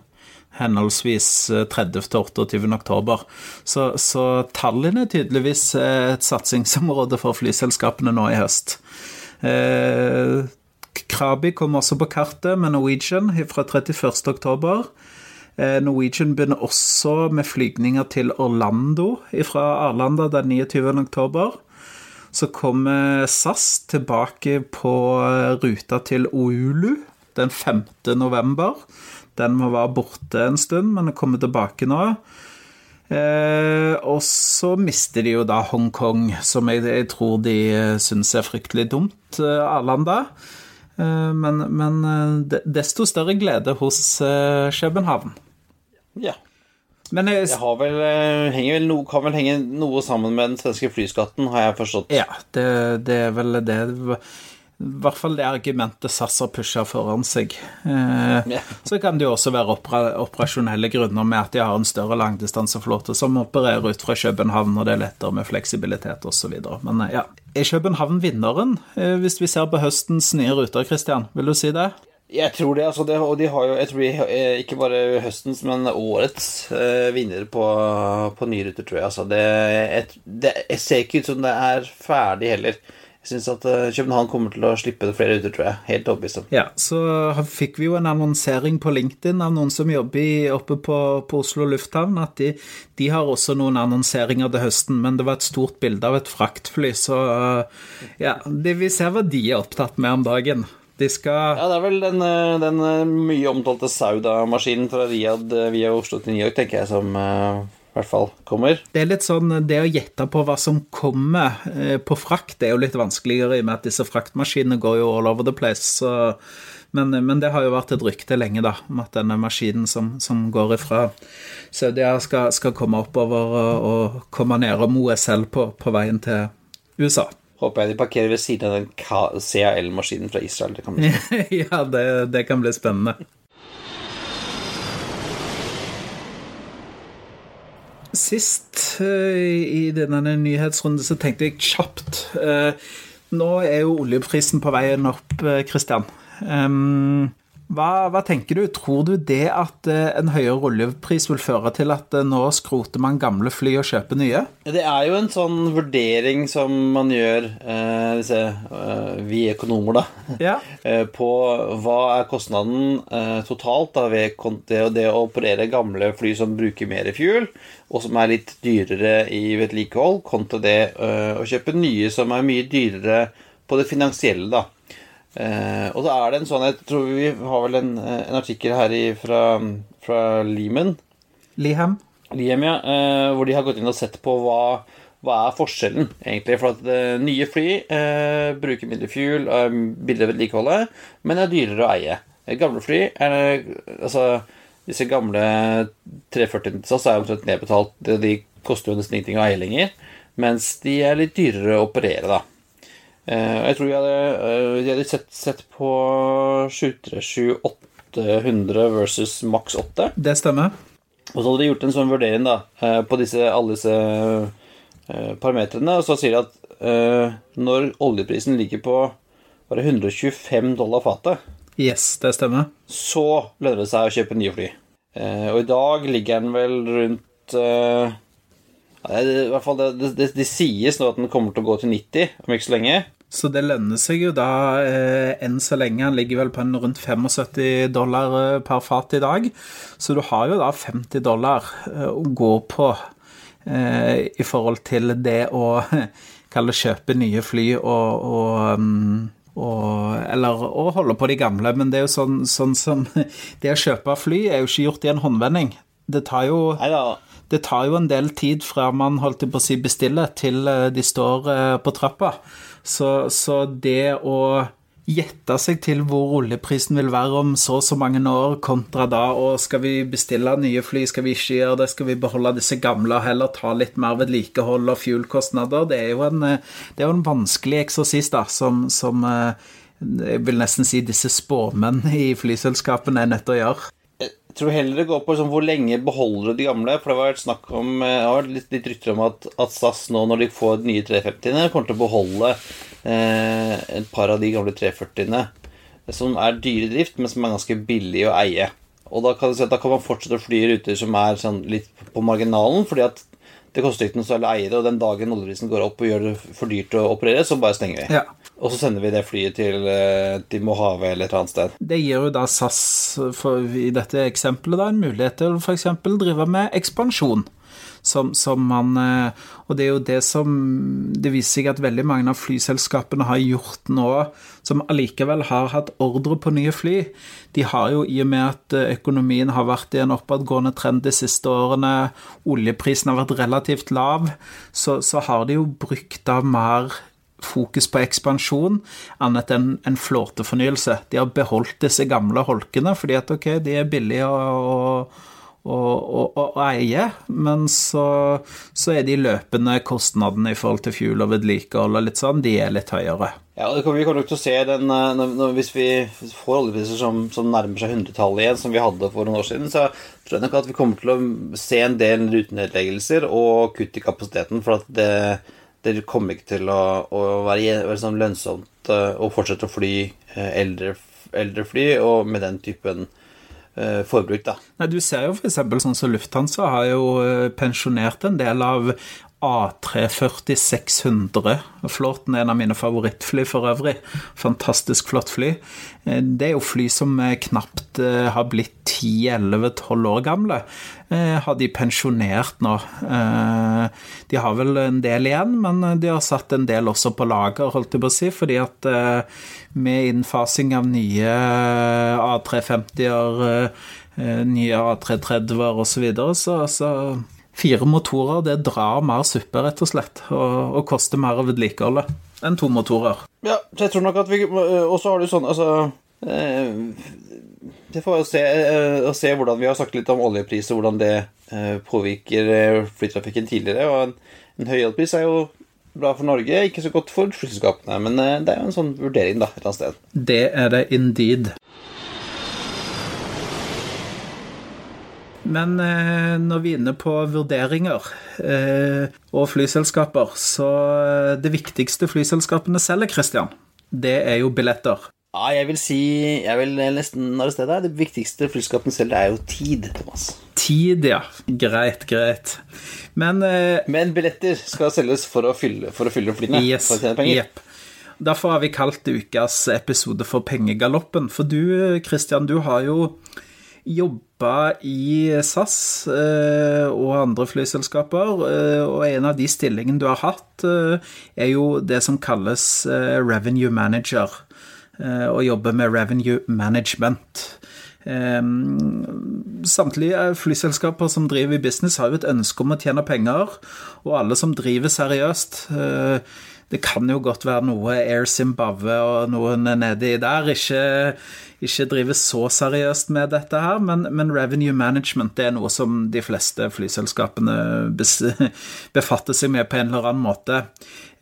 henholdsvis 30. og 28. oktober. Så, så Tallinn er tydeligvis eh, et satsingsområde for flyselskapene nå i høst. Eh, Krabi kommer også på kartet med Norwegian fra 31. oktober. Eh, Norwegian begynner også med flygninger til Orlando fra Arlanda den 29. oktober. Så kommer SAS tilbake på eh, ruta til Oulu den 5. november. Den må være borte en stund, men kommer tilbake nå. Eh, og så mister de jo da Hongkong, som jeg, jeg tror de eh, syns er fryktelig dumt, eh, Arlanda. Eh, men, men eh, desto større glede hos eh, København. Ja. Men jeg, jeg har vel, vel no, kan vel henge noe sammen med den svenske flyskatten, har jeg forstått. Ja, det, det er vel det i hvert fall det argumentet SAS har pusha foran seg. Eh, Så kan det jo også være opera operasjonelle grunner med at de har en større langdistanseflåte som opererer ut fra København, og det er lettere med fleksibilitet osv. Men eh, ja, er København vinneren, eh, hvis vi ser på høstens nye ruter, Christian? Vil du si det? Jeg tror det, altså det, og de har jo jeg tror de, eh, ikke bare høstens, men årets eh, vinner på, på nye ruter, tror jeg. Altså det, jeg, det, jeg ser ikke ut som det er ferdig heller. Syns at eh, København kommer til å slippe det flere ruter, tror jeg. Helt overbevist om. Ja, så fikk vi jo en annonsering på LinkedIn av noen som jobber oppe på, på Oslo lufthavn, at de, de, har også noen annonseringer til høsten, men det var et stort bilde av et fraktfly, så eh, ja, det, vi ser hva de er opptatt med om dagen. De skal Ja, det er vel den, eh, den mye omtalte Sauda-maskinen fra Riyadh via Oslo til New York, tenker jeg, som hvert fall kommer. Det er litt sånn, det å gjette på hva som kommer eh, på frakt, det er jo litt vanskeligere i og med at disse fraktmaskinene går jo all over the place. Men, men, det har jo vært et rykte lenge, da, om at denne maskinen som, som går ifra Saudia, skal, skal komme oppover og, og komme ned om OSL på, på veien til USA. håper jeg de parkerer ved siden av den CAL-maskinen fra Israel. Det kan bli ja, det, det kan bli spennende. Sist uh, i denne nyhetsrunden så tenkte jeg kjapt uh, Nå er jo oljeprisen på veien opp, Kristian. Um, hva, hva, tenker du? Tror du det at eh, en høyere oljepris vil føre til at eh, nå skroter man gamle fly og kjøper nye? Det er jo en sånn vurdering som man gjør, eh, disse, eh, vi økonomer, da, ja. eh, på hva er kostnaden eh, totalt da, ved det, det, å operere gamle fly som bruker mer fuel, og som er litt dyrere i vedlikehold, kontra det å kjøpe nye som er mye dyrere på det finansielle. da. Eh, og så er det en sånn Jeg tror vi har vel en, eh, en artikkel her i, fra, fra Limen. Liham. Liham, ja. Eh, hvor de har gått inn og sett på hva, hva er forskjellen, egentlig. For at eh, nye fly eh, bruker mindre fuel, er billigere vedlikeholdet, men er dyrere å eie. Gamle fly er Altså, disse gamle 340 til SAS er omtrent nedbetalt. De koster jo nesten ingenting å eie lenger. Mens de er litt dyrere å operere, da. Eh, jeg tror vi hadde, vi hadde sett, sett på 737 800 versus maks 8. Det stemmer. Og så hadde de gjort en sånn vurdering da, eh, på disse, alle disse parametrene. Og så sier de at når oljeprisen ligger på bare 125 dollar fatet Yes, det stemmer. Så lønner det seg å kjøpe nye fly. Og i dag ligger den vel rundt i hvert fall det, det, det, det, sies nå at den kommer til å gå til 90 om ikke så lenge. Så det lønner seg jo da eh, enn så lenge. Han ligger vel på en rundt 75 dollar eh, per fat i dag. Så du har jo da 50 dollar eh, å gå på eh, i forhold til det å kalle kjøpe nye fly og, og um, og, eller å holde på de gamle, men det er jo sånn, sånn som Det å kjøpe fly er jo ikke gjort i en håndvending. Det tar jo det tar jo en del tid fra man holdt på å si bestiller, til eh, de står på trappa. Så, så det å gjette seg til hvor oljeprisen vil være om så og så mange år, kontra da og skal vi bestille nye fly, skal vi ikke gjøre det, skal vi beholde disse gamle og heller ta litt mer vedlikehold og fuel-kostnader, det er jo en, er en vanskelig eksorsis da, som, som eh, jeg vil nesten si disse spåmenn i flyselskapene er nødt til å gjøre. Tror heller det går på liksom, hvor lenge beholder du de gamle. For det var snakk om Jeg har litt, litt rykter om at, at, SAS nå, når de får nye 350-ene, kommer til å beholde eh, et par av de gamle 340-ene som er dyre i drift, men som er ganske billige å eie. Og da kan, da kan man fortsette å fly ruter som er sånn litt på marginalen, fordi at det koster ikke noe særlig å eie det, og den dagen oljeprisen går opp og gjør det for dyrt å operere, så bare stenger vi. Ja. Og så sender vi det flyet til, eh, til Mojave eller et annet sted. Det gir jo da SAS, for, i dette eksempelet, da, en mulighet til f.eks. å drive med ekspansjon som, som, man eh, Og det er jo det som Det viser seg at veldig mange av flyselskapene har gjort nå, som allikevel har hatt ordre på nye fly. De har jo, i og med at eh, økonomien har vært i en oppadgående trend de siste årene, oljeprisen har vært relativt lav, så, så har de jo brukt av mer fokus på ekspansjon annet enn en flåtefornyelse. De har beholdt disse gamle holkene fordi at ok, de er billige og, å, å, eie, men så, så, er de løpende kostnadene i forhold til fuel og vedlikehold og litt sånn, de er litt høyere. Ja, og Vi kommer nok til å se den når, når, Hvis vi får oljepriser som, som, nærmer seg hundretallet igjen, som vi hadde for noen år siden, så tror jeg nok at vi kommer til å se en del rutenedleggelser og kutt i kapasiteten. For at det, det kommer ikke til å, å være, være sånn lønnsomt eh, å fortsette å fly eh, eldre, eldre fly og med den typen Eh, forbruk, da. Nei, Du ser jo f.eks. sånn som Lufthansa har jo eh, pensjonert en del av A340 600. Flåten er en av mine favorittfly for øvrig. Fantastisk flott fly. Eh, det er jo fly som knapt har blitt 10-11-12 år gamle. Har de pensjonert nå. De har vel en del igjen, men de har satt en del også på lager, holdt jeg på å si, fordi at med innfasing av nye A350-er, eh, nye A330-er osv., så, videre, så, så fire motorer det drar mer suppe, rett og slett, og, og koster mer å vedlikeholde enn to motorer. Ja, så jeg tror nok at vi Og så har du sånn, altså eh, Det får vi se, eh, se, hvordan Vi har sagt litt om oljepris og hvordan det påvirker flytrafikken tidligere. Og en, en høy oljepris er jo bra for Norge, ikke så godt for flyselskapene. Men eh, det er jo en sånn vurdering, da, et eller annet sted. Det er det indeed. Men eh, når vi er inne på vurderinger eh, og flyselskaper, så eh, det viktigste flyselskapene selger, Christian, det er jo billetter. Ja, jeg vil si Jeg vil nesten arrestere deg. Det viktigste flyselskapene selger, er jo tid, Thomas. Tid, ja. Greit, greit. Men Men billetter skal selges for å fylle, for å fylle flyene. Yes. For å tjene penger. Yep. Derfor har vi kalt ukas episode for Pengegaloppen. For du, Christian, du har jo jobba i SAS eh, og andre flyselskaper, eh, og en av de stillingene du har hatt, eh, er jo det som kalles revenue manager, og jobber med revenue management. Eh, Samtlige flyselskaper som driver i business, har jo et ønske om å tjene penger, og alle som driver seriøst Det kan jo godt være noe Air Zimbabwe og noen nedi der ikke, ikke driver så seriøst med dette her, men, men revenue management det er noe som de fleste flyselskapene befatter seg med på en eller annen måte.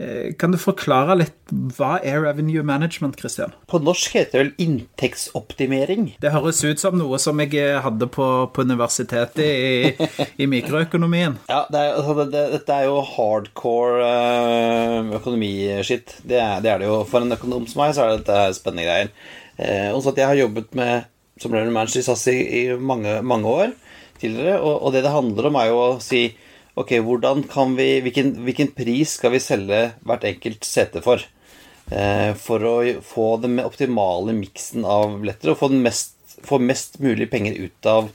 Eh, Kan du forklare litt hva er revenue management, Christian? På norsk heter det vel inntektsoptimering. Det høres ut som noe som jeg hadde på, på universitetet i, i mikroøkonomien. Ja, det er, altså, det, det, dette er jo hardcore uh, økonomiskitt. Det, er- det er det jo. For en økonom som meg, så er dette spennende greier. Eh, også at jeg har jobbet med som revenue manager i SAS i, i mange, mange år tidligere, og, og det det handler om, er jo å si Ok, hvordan kan vi, hvilken, hvilken pris skal vi selge hvert enkelt sete for? Eh, for å få den optimale miksen av billetter og få, mest, få mest mulig penger ut av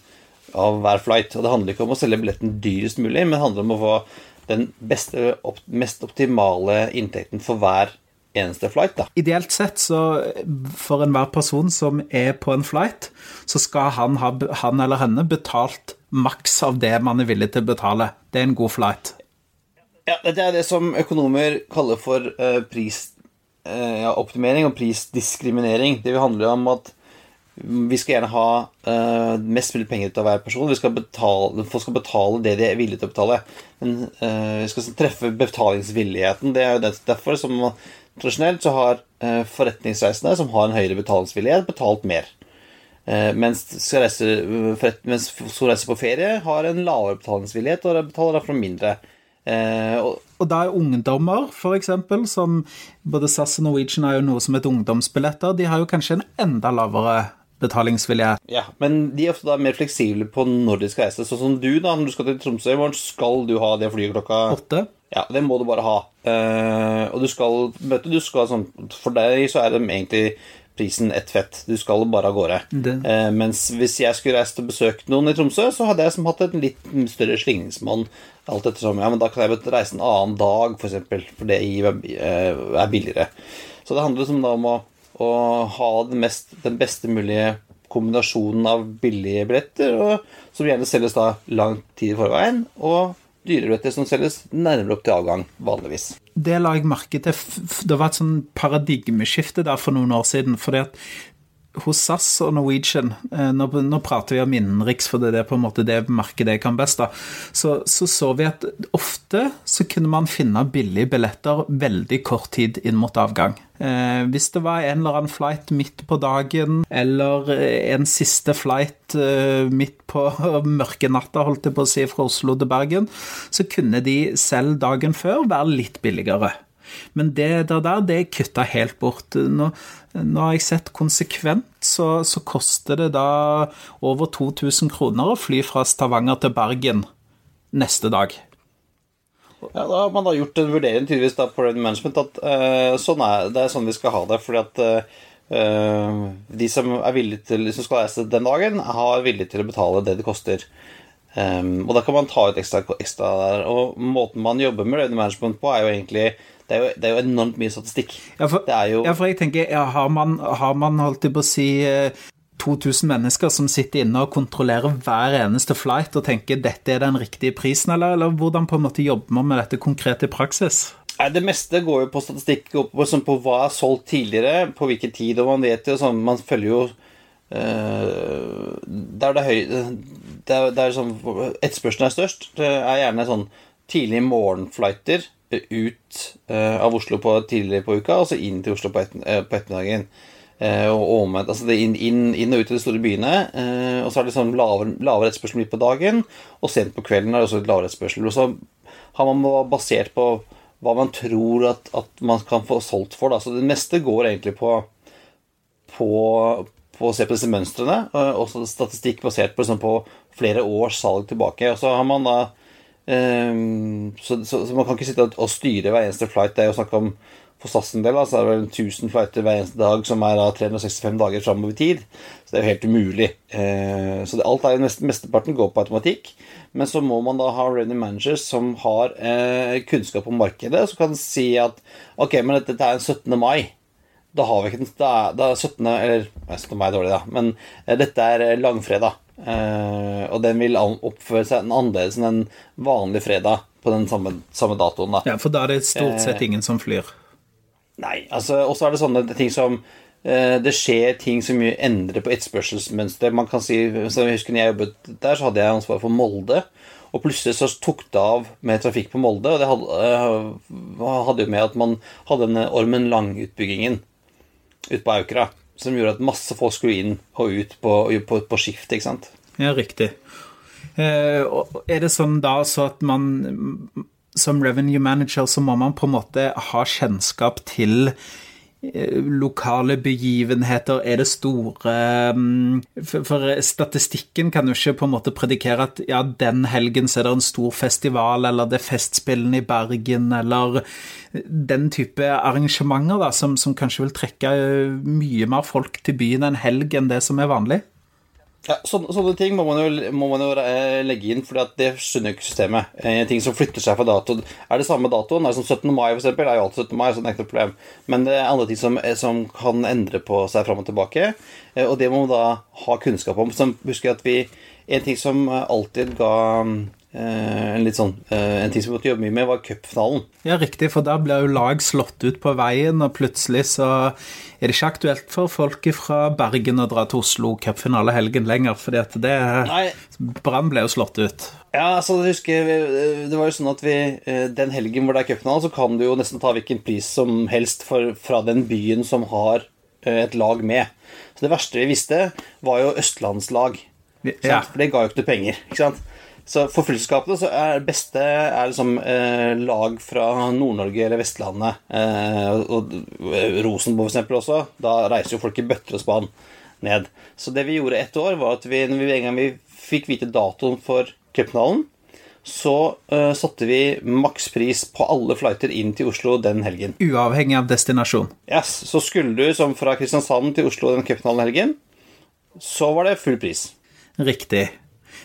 av hver flight. Og det handler ikke om å selge billetten dyrest mulig, men det handler om å få den beste, opp, mest optimale inntekten for hver eneste flight. da. Ideelt sett, så for enhver person som er på en flight, så skal han, ha, han eller henne betalt maks av det man er villig til å betale. Det er en god flight. Ja, Dette er det som økonomer kaller for eh, prisoptimering og prisdiskriminering. Det handler om at vi skal gjerne ha uh, mest mulig penger ut av hver person. Vi skal betale, folk skal betale det de er villige til å betale. Men eh, vi skal treffe betalingsvilligheten. Det er jo derfor som tradisjonelt så har eh, forretningsreisende som har en høyere betalingsvillighet, betalt mer. Eh, mens, skal reise, mens som reiser på ferie, har en lavere betalingsvillighet og betaler derfor mindre. Eh, og, Og da er ungdommer, f.eks., som både SAS og Norwegian har jo noe som heter ungdomsbilletter, de har jo kanskje en enda lavere betalingsvillighet. ja, men de er ofte da mer fleksible på når de skal reise. Sånn som du, da, når du skal til Tromsø i morgen, skal du ha det flyet klokka Åtte. Ja, det må du bare ha. Eh, og du skal møte du skal sånn, For deg så er det egentlig prisen ett fett. Du skal bare av gårde. Eh, mens hvis jeg skulle reist og besøkt noen i Tromsø, så hadde jeg som hatt en litt større slingringsmonn. Alt ettersom, ja, men da kan jeg reise en annen dag, for eksempel, for det eh, er billigere. Så det handler liksom da om å, å ha den, mest, den beste mulige kombinasjonen av billige billetter, og, som gjerne selges da lang tid i forveien, og dyre billetter som selges nærmere opp til avgang, vanligvis. Det la jeg merke til. Det var et sånn paradigmeskifte der for noen år siden. fordi at hos SAS og Norwegian eh, Nå, prater vi om innenriks, for det er på en måte det markedet jeg kan best. da, Så, så så vi at ofte så kunne man finne billige billetter veldig kort tid inn mot avgang. Eh, hvis det var en eller annen flight midt på dagen, eller eh, en siste flight eh, midt på mørke natta, holdt jeg på å si, fra Oslo til Bergen, så kunne de selv dagen før være litt billigere. Men det der, der det er kutta helt bort. Nå, nå har jeg sett konsekvent, så, så koster det da over 2000 kroner å fly fra Stavanger til Bergen neste dag. Ja, Da har man da gjort en vurdering tydeligvis da på Revenue Management at uh, sånn er, det er sånn vi skal ha det. fordi at uh, de som er villige til, som skal reise den dagen, har villig til å betale det det koster. Um, og da kan man ta ut ekstra, ekstra der. Og måten man jobber med Revenue Management på, er jo egentlig Det er jo, det er jo enormt mye statistikk. Ja, for, jo ja, for jeg tenker, ja, har, man, har man holdt på å si eh, 2000 mennesker som sitter inne og kontrollerer hver eneste flight og tenker dette er den riktige prisen, eller, eller hvordan på en måte jobber man med dette konkret i praksis? Nei, Det meste går jo på statistikk, på, sånn på hva er solgt tidligere, på hvilken tid, og man vet jo sånn Man følger jo eh, Der det er høy Der, der sånn etterspørselen er størst, det er gjerne sånn tidlige morgenflighter ut av Oslo på, tidligere på uka, og så inn til Oslo på, et, på ettermiddagen. og omvendt. Altså det er inn, inn, inn, og ut i de store byene. og så er det sånn lavere, lavere etterspørsel midt på dagen, og sent på kvelden er det også litt lavere etterspørsel. Og så har man basert på hva man tror at, at, man kan få solgt for. Da. Så det meste går egentlig på, på, på å se på disse mønstrene, og også statistikk basert på, liksom, på flere års salg tilbake. Og så har man da um, så, så, så, man kan ikke sitte og styre hver eneste flight. Det er jo snakk om for SAS en del så er det vel 1000 flighter hver eneste dag, som er da 365 dager framover i tid. Så det er jo helt umulig. Uh, så det, alt er mest, mesteparten går på automatikk. Men så må man da ha revenue managers som har eh, kunnskap om markedet, som kan si at ok, men dette er 17. mai. Da har vi ikke den Da er 17. Eller 17. mai er dårlig, da. Men eh, dette er eh, langfredag. Eh, og den vil oppføre seg annerledes enn en vanlig fredag på den samme, samme, datoen. da. Ja, For da er det stort sett ingen som flyr? Nei. altså, Og så er det sånne ting som uh, det skjer ting som endrer på etterspørselsmønsteret. Man kan si, så jeg husker når jeg jobbet der, så hadde jeg ansvar for Molde. Og plutselig så tok det av med trafikk på Molde. Og det hadde, jo med at man hadde denne Ormen Lang-utbyggingen ute på Aukra. Som gjorde at masse folk skulle inn og ut på, på, på skift, ikke sant. Ja, riktig. Eh, er det sånn da så at man som revenue manager så må man på en måte ha kjennskap til lokale begivenheter? Er det store mm, For statistikken kan jo ikke på en måte predikere at ja, den helgen så er det en stor festival, eller det er Festspillene i Bergen, eller den type arrangementer da, som, som kanskje vil trekke mye mer folk til byen en helg enn det som er vanlig? Ja, sånne, sånne, ting må man jo, må man jo eh, legge inn, for det skjønner jo ikke systemet. En ting som flytter seg fra datoen Er det samme datoen? Er det som 17. mai, eksempel, er jo alltid 17. mai, så det er ikke noe problem. Men det er andre ting som, eh, som kan endre på seg fram og tilbake, eh, og det må man da ha kunnskap om. Så husker jeg at vi En ting som alltid ga Eh, en litt sånn eh, En ting som vi måtte jobbe mye med, var cupfinalen. Ja, riktig, for da blir jo lag slått ut på veien, og plutselig så er det ikke aktuelt for folk fra Bergen å dra til Oslo cupfinalehelgen lenger, fordi at det Brann ble jo slått ut. Ja, altså, jeg husker Det var jo sånn at vi eh, Den helgen hvor det er cupfinale, så kan du jo nesten ta hvilken pris som helst for, fra den byen som har et lag med. Så det verste vi visste, var jo østlandslag. Ja. For det ga jo ikke noe penger. ikke sant? Så for flyselskapene så er det beste er liksom eh, lag fra Nord-Norge eller Vestlandet. Eh, og Rosenborg for eksempel også. Da reiser jo folk i bøtter og spann ned. Så det vi gjorde ett år, var at vi, når vi en gang vi fikk vite datoen for cupfinalen, så eh, satte vi makspris på alle flighter inn til Oslo den helgen. Uavhengig av destinasjon? Yes. Så skulle du som fra Kristiansand til Oslo den cupfinalen-helgen, så var det full pris. Riktig.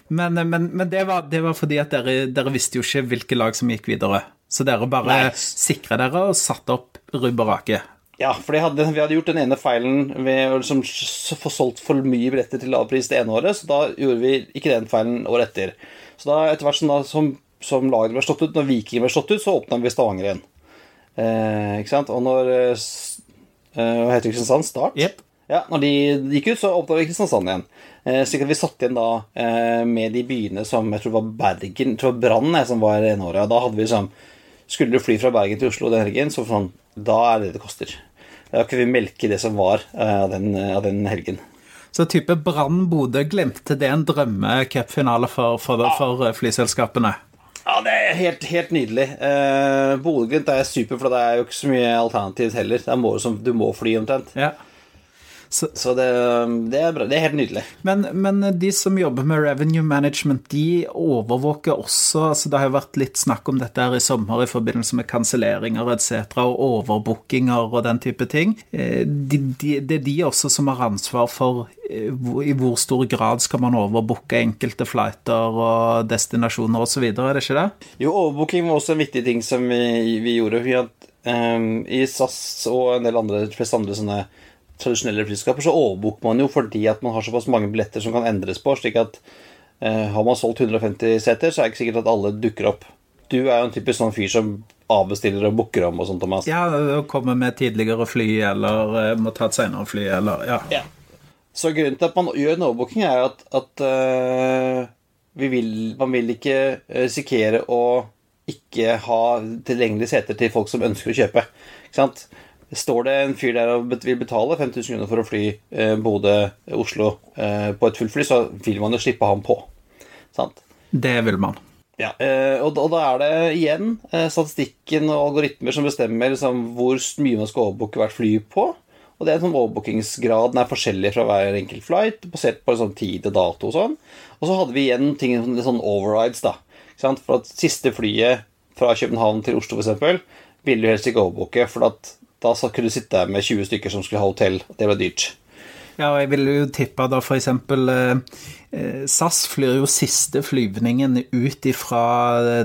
Men, men, men det, var, det, var, fordi at dere, dere, visste jo ikke hvilke lag som gikk videre. Så dere bare sikra dere og satte opp rubb og rake. Ja, for hadde, vi hadde gjort den ene feilen ved å liksom få solgt for mye billetter til lav pris det ene året, så da gjorde vi ikke den feilen året etter. Så da etter hvert som, da, som, som laget ble slått ut, når Viking ble slått ut, så åpna vi Stavanger igjen. Eh, ikke sant? Og når eh, Hva heter Kristiansand? Start? Yep. Ja, når de gikk ut, så åpna vi Kristiansand igjen. Eh, slik at vi satt igjen da eh, med de byene som jeg tror var Bergen Jeg tror Brann som var ene året. Da hadde vi liksom Skulle du fly fra Bergen til Oslo den helgen, så sånn Da er det det koster. Da kunne vi melke det som var eh, av den, av den helgen. Så type Brann-Bodø glemte det en drømmecupfinale for, for, ja. for flyselskapene? Ja, det er helt, helt nydelig. Eh, Bodø-Glimt er super, for det er jo ikke så mye alternativt heller. Må, du må fly omtrent. Ja. Så, så det, det, er bra. Det er helt nydelig. Men, men, de som jobber med revenue management, de overvåker også altså Det har jo vært litt snakk om dette her i sommer i forbindelse med kanselleringer etc. og overbookinger og den type ting. Eh, de, de, det er de også som har ansvar for eh, i hvor stor grad skal man overbooke enkelte flighter og destinasjoner osv., er det ikke det? Jo, overbooking var også en viktig ting som vi, vi gjorde. Vi hadde, um, I SAS og en del andre, de fleste andre sånne tradisjonelle flyselskaper, så overbooker man jo fordi at man har såpass mange billetter som kan endres på. slik at eh, har man solgt 150 seter, så er det ikke sikkert at alle dukker opp. Du er jo en typisk sånn fyr som avbestiller og booker om og sånt, Thomas. Ja, kommer med tidligere fly, eller eh, må ta et senere fly, eller ja. ja. Så grunnen til at man gjør en overbooking, er at, at uh, vil, man vil ikke risikere å ikke ha tilgjengelige seter til folk som ønsker å kjøpe. Ikke sant? Står det en fyr der og vil betale 5000 kroner for å fly eh, Bodø-Oslo eh, på et fullfly, så vil man jo slippe ham på. Sant? Det vil man. Ja, eh, og, og, da er det igjen eh, statistikken og algoritmer som bestemmer liksom, hvor mye man skal overbooke hvert fly på. Og det er sånn Overbookingsgraden er forskjellig fra hver enkelt flight, basert på sånn tid og dato og sånn. Og så hadde vi igjen ting, sånn overrides, da. For at siste flyet fra København til Oslo, f.eks., ville du helst ikke overbooke, for at da kunne du sitte med 20 stykker som skulle ha hotell. Det ble dyrt. Ja, og jeg vil jo tippe da f.eks. Eh, eh, SAS flyr jo siste flyvningen ut ifra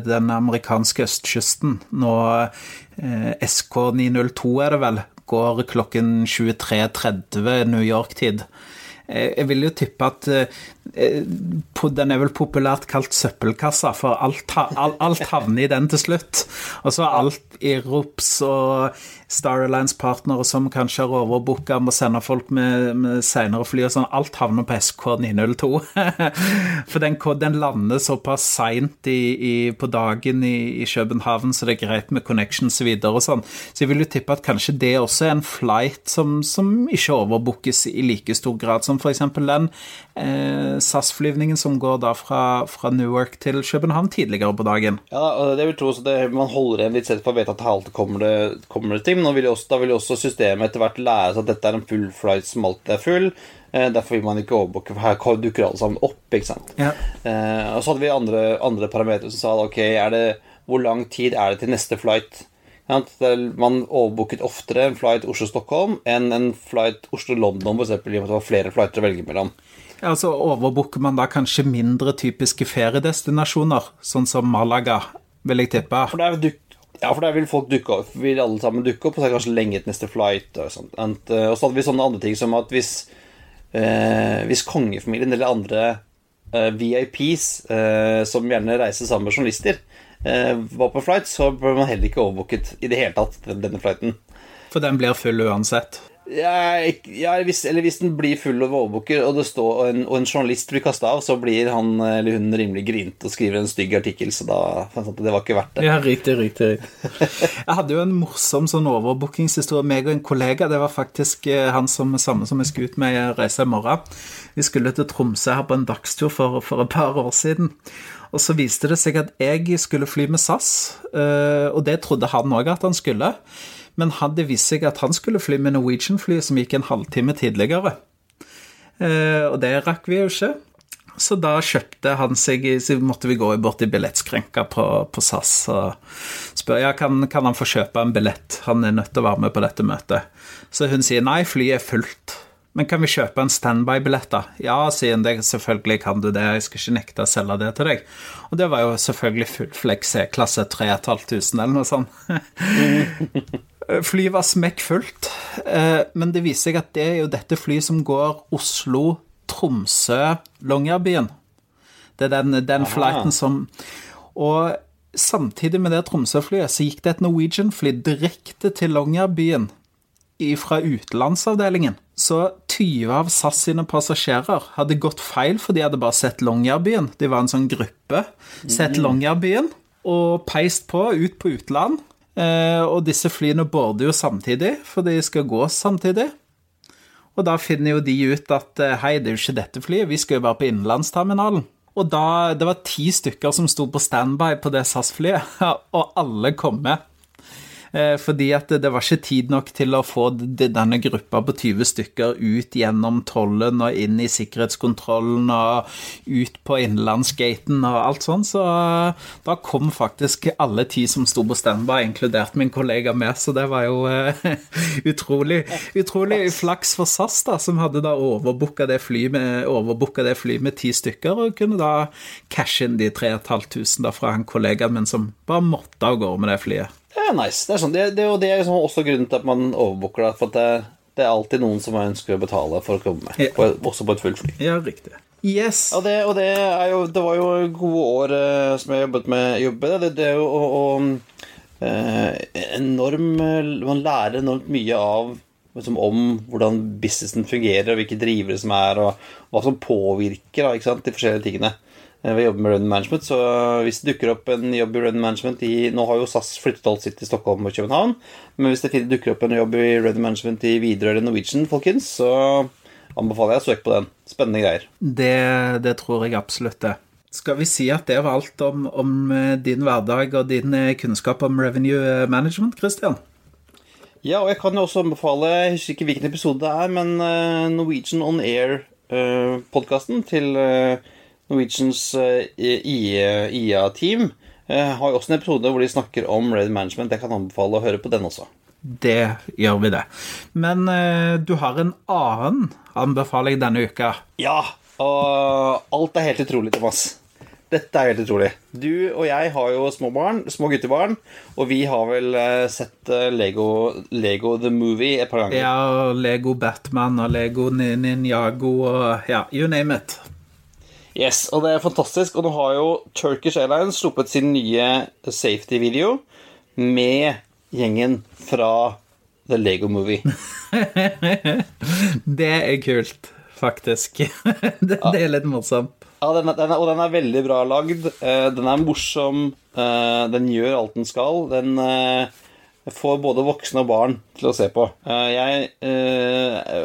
den amerikanske østkysten. Nå eh, SK902 er det vel, går klokken 23.30 New York-tid. Eh, jeg vil jo tippe at eh, den er vel populært kalt søppelkassa, for alt, alt havner i den til slutt. Og så alt i ROPS og Star Alliance-partnere som kanskje har overbooka, må sende folk med, med senere fly og sånn. Alt havner på SK902. For den, den lander såpass seint på dagen i, i, København, så det er greit med connections videre og sånn. Så jeg vil jo tippe at kanskje det også er en flight som, som ikke overbookes i like stor grad som f.eks. den eh, SAS-flyvningen som går da fra, fra, Newark til København tidligere på dagen. Ja, og det vil tro så det, Man holder igjen litt sett for å vite at her kommer det, kommer det ting men vil også, da vil også systemet etter hvert lære seg at dette er en full flight som alltid er full. Eh, derfor vil man ikke overbooke, for her dukker alle sammen opp. ikke sant? Ja. Eh, og så hadde vi andre, andre parametere som sa ok, er det, hvor lang tid er det til neste flight? Man overbooket oftere en flight Oslo-Stockholm enn en flight Oslo-London, f.eks. I og med at det var flere flighter å velge mellom. Ja, altså Overbooker man da kanskje mindre typiske feriedestinasjoner, sånn som Malaga, vil jeg tippe? For der, er, ja, for der vil folk dukke opp, vil alle sammen dukke opp, og så er det kanskje lenge til neste flight. Og, sånt. Eh, og så hadde vi sånne andre ting som at hvis, eh, hvis kongefamilien eller andre eh, VIPs, eh, som gjerne reiser sammen med journalister, eh, var på flight, så bør man heller ikke overbooket i det hele tatt denne flighten. For den blir full uansett? Ja, jeg, hvis, eller hvis den blir full av overbooker, og, og, og en journalist blir kasta av, så blir han eller hun rimelig grint og skriver en stygg artikkel, så da det var ikke verdt det. Ja, riktig, riktig. Jeg hadde jo en morsom sånn overbookingshistorie. Meg og en kollega, det var faktisk eh, han som samme som jeg skulle ut med i Reise i morgen. Vi skulle til Tromsø her på en dagstur for, for et par år siden. Og så viste det seg at jeg skulle fly med SAS, eh, og det trodde han òg at han skulle. Men hadde vist seg at han skulle fly med Norwegian-flyet som gikk en halvtime tidligere. Eh, og det rakk vi jo ikke. Så da kjøpte han seg Så måtte vi gå bort i billettskrenka på, på, SAS og spørre ja, kan, kan han få kjøpe en billett. Han er nødt til å være med på dette møtet. Så hun sier nei, flyet er fullt. Men kan vi kjøpe en standby-billett, da? Ja, sier hun, selvfølgelig kan du det, jeg skal ikke nekte å selge det til deg. Og det var jo selvfølgelig full flex E-klasse 3500 eller noe sånt. Flyet var smekkfullt, eh, men det viser seg at det er jo dette flyet som går Oslo, Tromsø, Longyearbyen. Det er den, den flighten som Og samtidig med det Tromsø-flyet så gikk det et Norwegian-fly direkte til Longyearbyen fra utenlandsavdelingen. Så 20 av SAS sine passasjerer hadde gått feil, for de hadde bare sett Longyearbyen. De var en sånn gruppe. Sett mm. Longyearbyen og peist på ut på utland. Eh, og disse flyene border jo samtidig, for de skal gå samtidig. Og da finner jo de ut at eh, hei, det er jo ikke dette flyet, vi skal jo være på innenlandsterminalen. Og da, det var ti stykker som sto på standby på det SAS-flyet, og alle kom med. Eh, fordi at det var ikke tid nok til å få denne gruppa på 20 stykker ut gjennom tollen og inn i sikkerhetskontrollen og ut på innenlandsgaten og alt sånn, så eh, da kom faktisk alle ti som sto på standby, inkludert min kollega med, så det var jo uh, utrolig, utrolig flaks for SAS, da, som hadde da overbooka det flyet med, fly med ti stykker, og kunne da cashe inn de 3500 fra en kollega min som bare måtte av gårde med det flyet. Er nice. Det er, sånn, det, det, det er liksom også grunnen til at man overbooker det. For det, det, er alltid noen som ønsker å betale for å komme med, ja. på, også på et fullt fly. Ja, riktig. Yes. Og det, og det, jo, det var jo gode år eh, som jeg jobbet med jobbe. Det, det er jo og, og, eh, enorm Man lærer enormt mye av liksom, om hvordan businessen fungerer, og hvilke drivere som er, og hva som påvirker da, de forskjellige tingene. Eh, ved å jobbe med Run Management. Så hvis det dukker opp en jobb i Run Management i Nå har jo SAS flyttet alt sitt til Stockholm og København, men hvis det dukker opp en jobb i Run Management i Widerøe eller Norwegian, folkens, så anbefaler jeg å søke på den. Spennende greier. Det, det tror jeg absolutt det. Skal vi si at det var alt om, om eh, din hverdag og din eh, kunnskap om revenue management, Christian? Ja, og jeg kan jo også anbefale Jeg husker ikke hvilken episode det er, men Norwegian On Air-podkasten til Norwegians IA-team har jo også en episode hvor de snakker om Red Management. Jeg kan anbefale å høre på den også. Det gjør vi det. Men du har en annen anbefaling denne uka. Ja, og alt er helt utrolig, Thomas. Dette er helt utrolig. Du og jeg har jo små barn, små guttebarn, og vi har vel sett Lego, Lego The Movie et par ganger. Ja, Lego Batman og Lego Ninjago og ja, you name it. Yes, og det er fantastisk. Og nå har jo Turkish Airlines sluppet sin nye safety-video med gjengen fra The Lego Movie. det er kult, faktisk. det, det er litt morsomt. Ja, den er, den er, og den er veldig bra lagd. Den er morsom. Den gjør alt den skal. Den får både voksne og barn til å se på. Jeg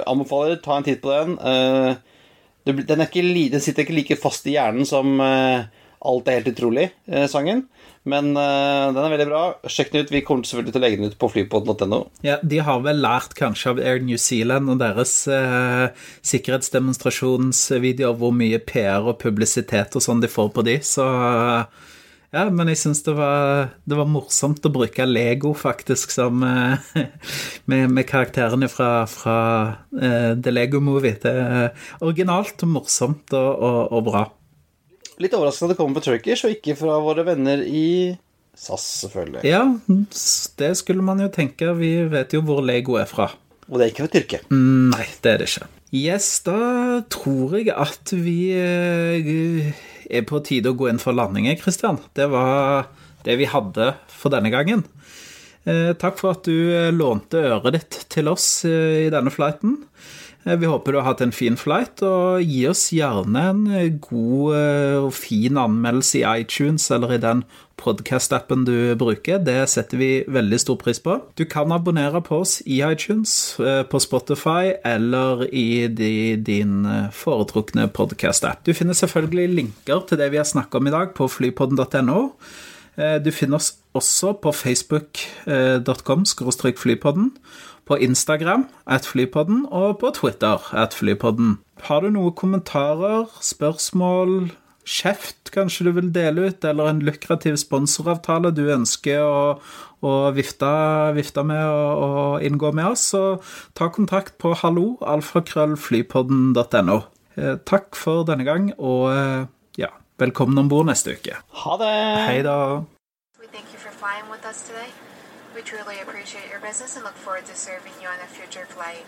anbefaler ta en titt på den. Den, ikke, den sitter ikke like fast i hjernen som Alt er helt utrolig-sangen. Men uh, den er veldig bra. Sjekk den ut. Vi kommer selvfølgelig til å legge den ut på flypod.no. Ja, De har vel lært kanskje av Air New Zealand og deres uh, sikkerhetsdemonstrasjonsvideoer hvor mye PR og publisitet og sånn de får på de, så uh, ja, men jeg syns det, det, var morsomt å bruke Lego, faktisk, som med, med karakterene fra, fra The Lego Movie. Det er originalt, morsomt og, og, og bra. Litt overraskende at det kommer på Turkish, og ikke fra våre venner i SAS, selvfølgelig. Ja, det skulle man jo tenke. Vi vet jo hvor Lego er fra. Og det er ikke fra Tyrkia? Mm, nei, det er det ikke. Yes, da tror jeg at vi er på tide å gå inn for landing, Kristian. Det var det vi hadde for denne gangen. Takk for at du lånte øret ditt til oss i denne flighten. Vi håper du har hatt en fin flight, og gi oss gjerne en god og fin anmeldelse i iTunes eller i den podkast-appen du bruker. Det setter vi veldig stor pris på. Du kan abonnere på oss i iTunes, på Spotify eller i din foretrukne podkast-app. Du finner selvfølgelig linker til det vi har snakket om i dag på flypodden.no. Du finner oss også på facebook.com flypodden på Instagram at Flypodden og på Twitter at Flypodden. Har du noen kommentarer, spørsmål, kjeft kanskje du vil dele ut, eller en lukrativ sponsoravtale du ønsker å, å vifte, vifte, med og, og, inngå med oss, så ta kontakt på hallo alfakrøllflypodden.no. Eh, takk for denne gang, og eh, ja, velkommen om bord neste uke. Ha det! Hei da. We thank you for flying with us today. We truly appreciate your business and look forward to serving you on a future flight.